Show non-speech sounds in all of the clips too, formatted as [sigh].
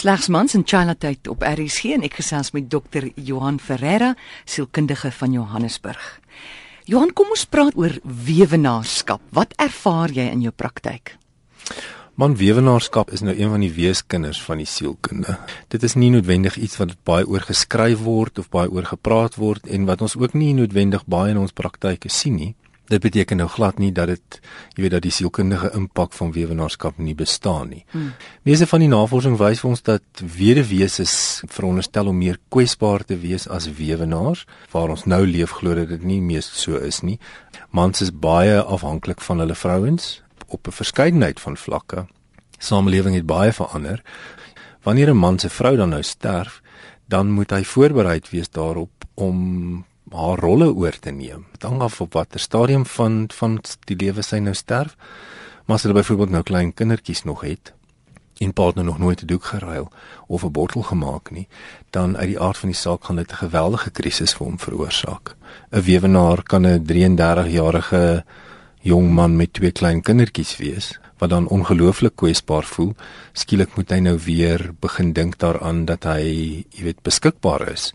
Slegs mans in Chinatown op RSG en ek gesels met dokter Johan Ferreira, sielkundige van Johannesburg. Johan, kom ons praat oor weewenaarskap. Wat ervaar jy in jou praktyk? Man weewenaarskap is nou een van die weeskinders van die sielkunde. Dit is nie noodwendig iets wat baie oor geskryf word of baie oor gepraat word en wat ons ook nie noodwendig baie in ons praktyke sien nie. Dit beteken nou glad nie dat dit jy weet dat die sielkundige impak van weewenaarskap nie bestaan nie. Hmm. Meeste van die navorsing wys vir ons dat weduwees veronderstel om meer kwesbaar te wees as weewenaars, waar ons nou leef glo dat dit nie meer so is nie. Mans is baie afhanklik van hulle vrouens op 'n verskeidenheid van vlakke. Samelewing het baie verander. Wanneer 'n man se vrou dan nou sterf, dan moet hy voorbereid wees daarop om haar rolle oor te neem. Dit hang af op watter stadium van van die lewe sy nou sterf. Maar as hulle byvoorbeeld nou klein kindertjies nog het en partner nog nooit 'n doek geruil of 'n bottel gemaak nie, dan uit die aard van die saak gaan dit 'n geweldige krisis vir hom veroorsaak. 'n Weewenaar kan 'n 33-jarige jong man met twee klein kindertjies wees wat dan ongelooflik kwesbaar voel. Skielik moet hy nou weer begin dink daaraan dat hy, jy weet, beskikbaar is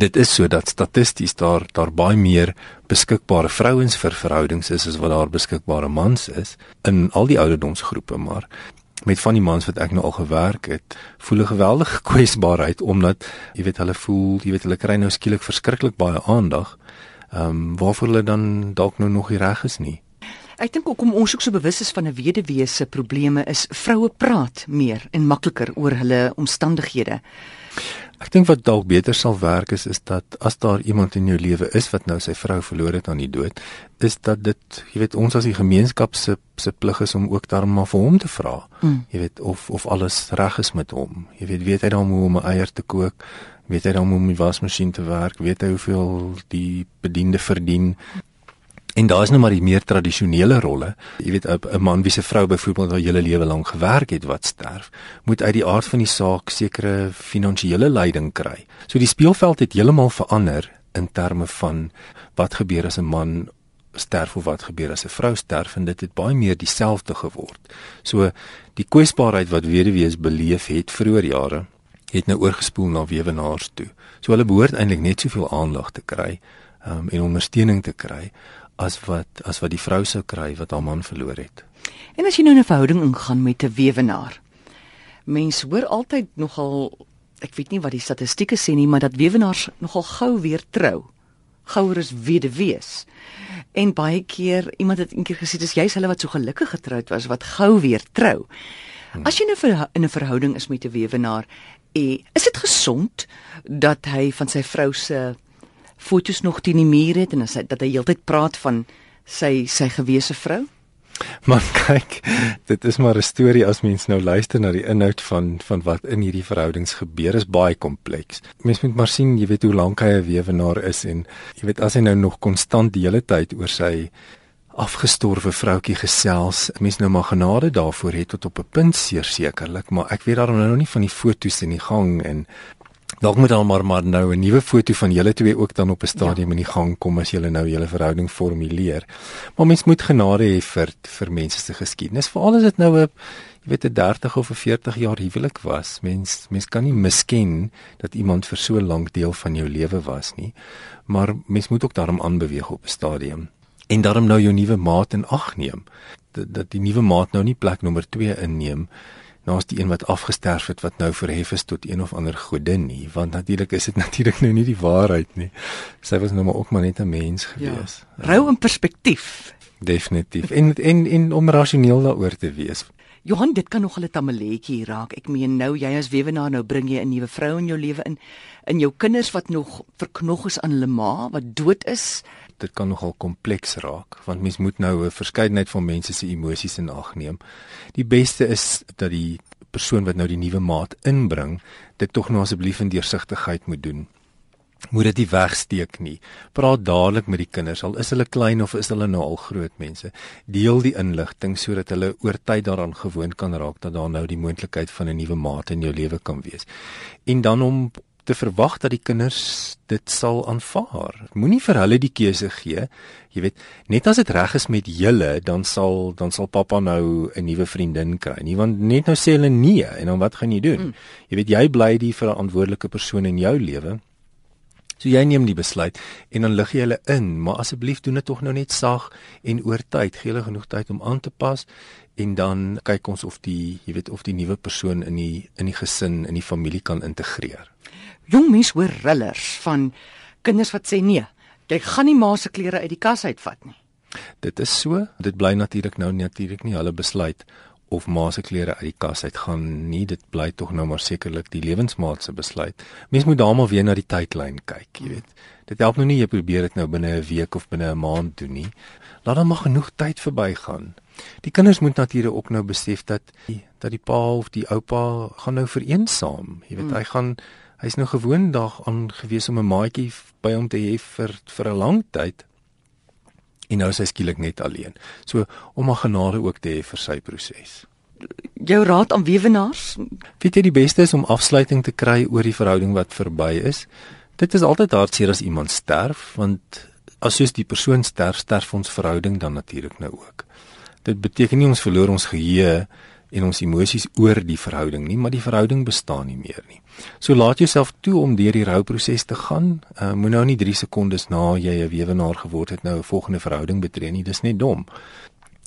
dit is so dat statisties daar daar baie meer beskikbare vrouens vir verhoudings is as wat daar beskikbare mans is in al die ouderdomsgroepe maar met van die mans wat ek nou al gewerk het voel 'n geweldige [laughs] kwesbaarheid omdat jy weet hulle voel jy weet hulle kry nou skielik verskriklik baie aandag ehm um, waarvoor hulle dan dalk nou nog reg is nie Ek dink ook om ons ook so bewus is van 'n weduwee se probleme is vroue praat meer en makliker oor hulle omstandighede. Ek dink wat dalk beter sal werk is is dat as daar iemand in jou lewe is wat nou sy vrou verloor het aan die dood, is dat dit, jy weet, ons as die gemeenskap se se plig is om ook daarom maar vir hom te vra. Mm. Jy weet of of alles reg is met hom. Jy weet, weet hy dan hoe om 'n eier te kook? Weet hy dan hoe om die wasmasjien te werk? Weet hy hoeveel die bediende verdien? En daar is nou maar die meer tradisionele rolle. Jy weet 'n man wie se vrou byvoorbeeld al hele lewe lank gewerk het wat sterf, moet uit die aard van die saak sekere finansiële leiding kry. So die speelveld het heeltemal verander in terme van wat gebeur as 'n man sterf of wat gebeur as 'n vrou sterf en dit het baie meer dieselfde geword. So die kwesbaarheid wat weduwees beleef het vroeër jare het nou oorgespoel na weewenaars toe. So hulle behoort eintlik net soveel aandag te kry um, en ondersteuning te kry as wat as wat die vrou sou kry wat haar man verloor het. En as jy nou 'n verhouding ingaan met 'n weewenaar. Mense hoor altyd nogal ek weet nie wat die statistieke sê nie, maar dat weewenaars nogal gou weer trou. Gouer is weduwees. En baie keer iemand het eendag gesê dis juist hulle wat so gelukkig getroud was wat gou weer trou. Hmm. As jy nou in 'n verhouding is met 'n weewenaar, eh, is dit gesond dat hy van sy vrou se foto's nog teen die muur het en hy dat hy heeltyd praat van sy sy gewese vrou? Maar [laughs] kyk, dit is maar 'n storie as mens nou luister na die inhoud van van wat in hierdie verhoudings gebeur is baie kompleks. Mens moet maar sien, jy weet hoe lank hy 'n weewenaar is en jy weet as hy nou nog konstant die hele tyd oor sy afgestorwe vroutjie gesels, mens nou maar genade daarvoor het tot op 'n punt sekerlik, maar ek weet daarom nou nog nie van die foto's in die gang en Dalk moet dan maar maar nou 'n nuwe foto van julle twee ook dan op 'n stadium ja. in die gang kom as julle nou julle verhouding formuleer. Maar mens moet genade hê vir vir mense se geskiedenis. Veral as dit nou 'n jy weet 'n 30 of 'n 40 jaar huwelik was. Mens mens kan nie misken dat iemand vir so lank deel van jou lewe was nie. Maar mens moet ook daarom aanbeweeg op 'n stadium en daarom nou jou nuwe maat in ag neem. Dat, dat die nuwe maat nou nie plek nommer 2 inneem naas die een wat afgesterf het wat nou verhef is tot een of ander godin nie want natuurlik is dit [laughs] natuurlik nou nie die waarheid nie. Sy was nou maar ook maar net 'n mens ja. gewees. Ja, rou in perspektief. Definitief. En en en om rasioneel daaroor te wees. Johan dit kan nog 'n tamaletjie raak. Ek meen nou jy as weewenaar nou bring jy 'n nuwe vrou in jou lewe in in jou kinders wat nog verknog is aan hulle ma wat dood is dit kan nogal kompleks raak want mens moet nou 'n verskeidenheid van mense se emosies in ag neem. Die beste is dat die persoon wat nou die nuwe maat inbring, dit tog nou asseblief in deursigtigheid moet doen. Moet dit nie wegsteek nie. Praat dadelik met die kinders al is hulle klein of is hulle nou al groot mense. Deel die inligting sodat hulle oor tyd daaraan gewoond kan raak dat daar nou die moontlikheid van 'n nuwe maat in jou lewe kan wees. En dan om te verwag dat die kinders dit sal aanvaar. Moenie vir hulle die keuse gee. Jy weet, net as dit reg is met julle, dan sal dan sal pappa nou 'n nuwe vriendin kry. Nie want net nou sê hulle nee en dan wat gaan jy doen? Mm. Jy weet jy bly die verantwoordelike persoon in jou lewe. So jy neem die besluit en dan lig jy hulle in, maar asseblief doen dit tog nou net sag en oor tyd, gee hulle genoeg tyd om aan te pas en dan kyk ons of die, jy weet, of die nuwe persoon in die in die gesin, in die familie kan integreer. Jong mense hoor rillers van kinders wat sê nee, jy gaan nie ma se klere uit die kas uitvat nie. Dit is so, dit bly natuurlik nou natuurlik nie hulle besluit of ma se klere uit die kas uit gaan nie dit bly tog nou maar sekerlik die lewensmaat se besluit. Mens moet daarmal weer na die tydlyn kyk, jy weet. Dit help nou nie jy probeer dit nou binne 'n week of binne 'n maand doen nie. Laat dan maar genoeg tyd verbygaan. Die kinders moet natuurlik ook nou besef dat dat die pa of die oupa gaan nou vereensaam. Jy weet, hmm. hy gaan hy's nou gewoon dag aan gewees om 'n maatjie by hom te hê vir vir 'n lang tyd en nou is hy skielik net alleen. So om maar genade ook te hê vir sy proses. Jou raad aan weewenaars? Weet jy die beste is om afsluiting te kry oor die verhouding wat verby is. Dit is altyd hartseer as iemand sterf want as soos die persoon sterf, sterf ons verhouding dan natuurlik nou ook. Dit beteken nie ons verloor ons geheue en ons emosies oor die verhouding nie, maar die verhouding bestaan nie meer nie. So laat jouself toe om deur die rouproses te gaan. Uh, Moenie nou nie 3 sekondes na jy 'n weewenaar geword het nou 'n volgende verhouding betree nie. Dis net dom.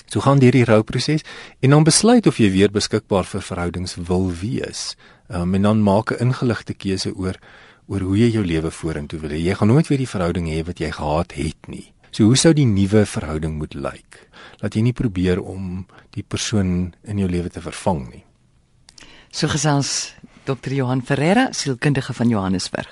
So gaan deur die rouproses en dan besluit of jy weer beskikbaar vir verhoudings wil wees. Um, en dan maak 'n ingeligte keuse oor oor hoe jy jou lewe vorentoe wil hê. Jy gaan nooit weer die verhouding hê wat jy gehad het nie. So hoe sou die nuwe verhouding moet lyk? Laat jy nie probeer om die persoon in jou lewe te vervang nie. So gesels Dr. Johan Ferreira, sielkundige van Johannesburg.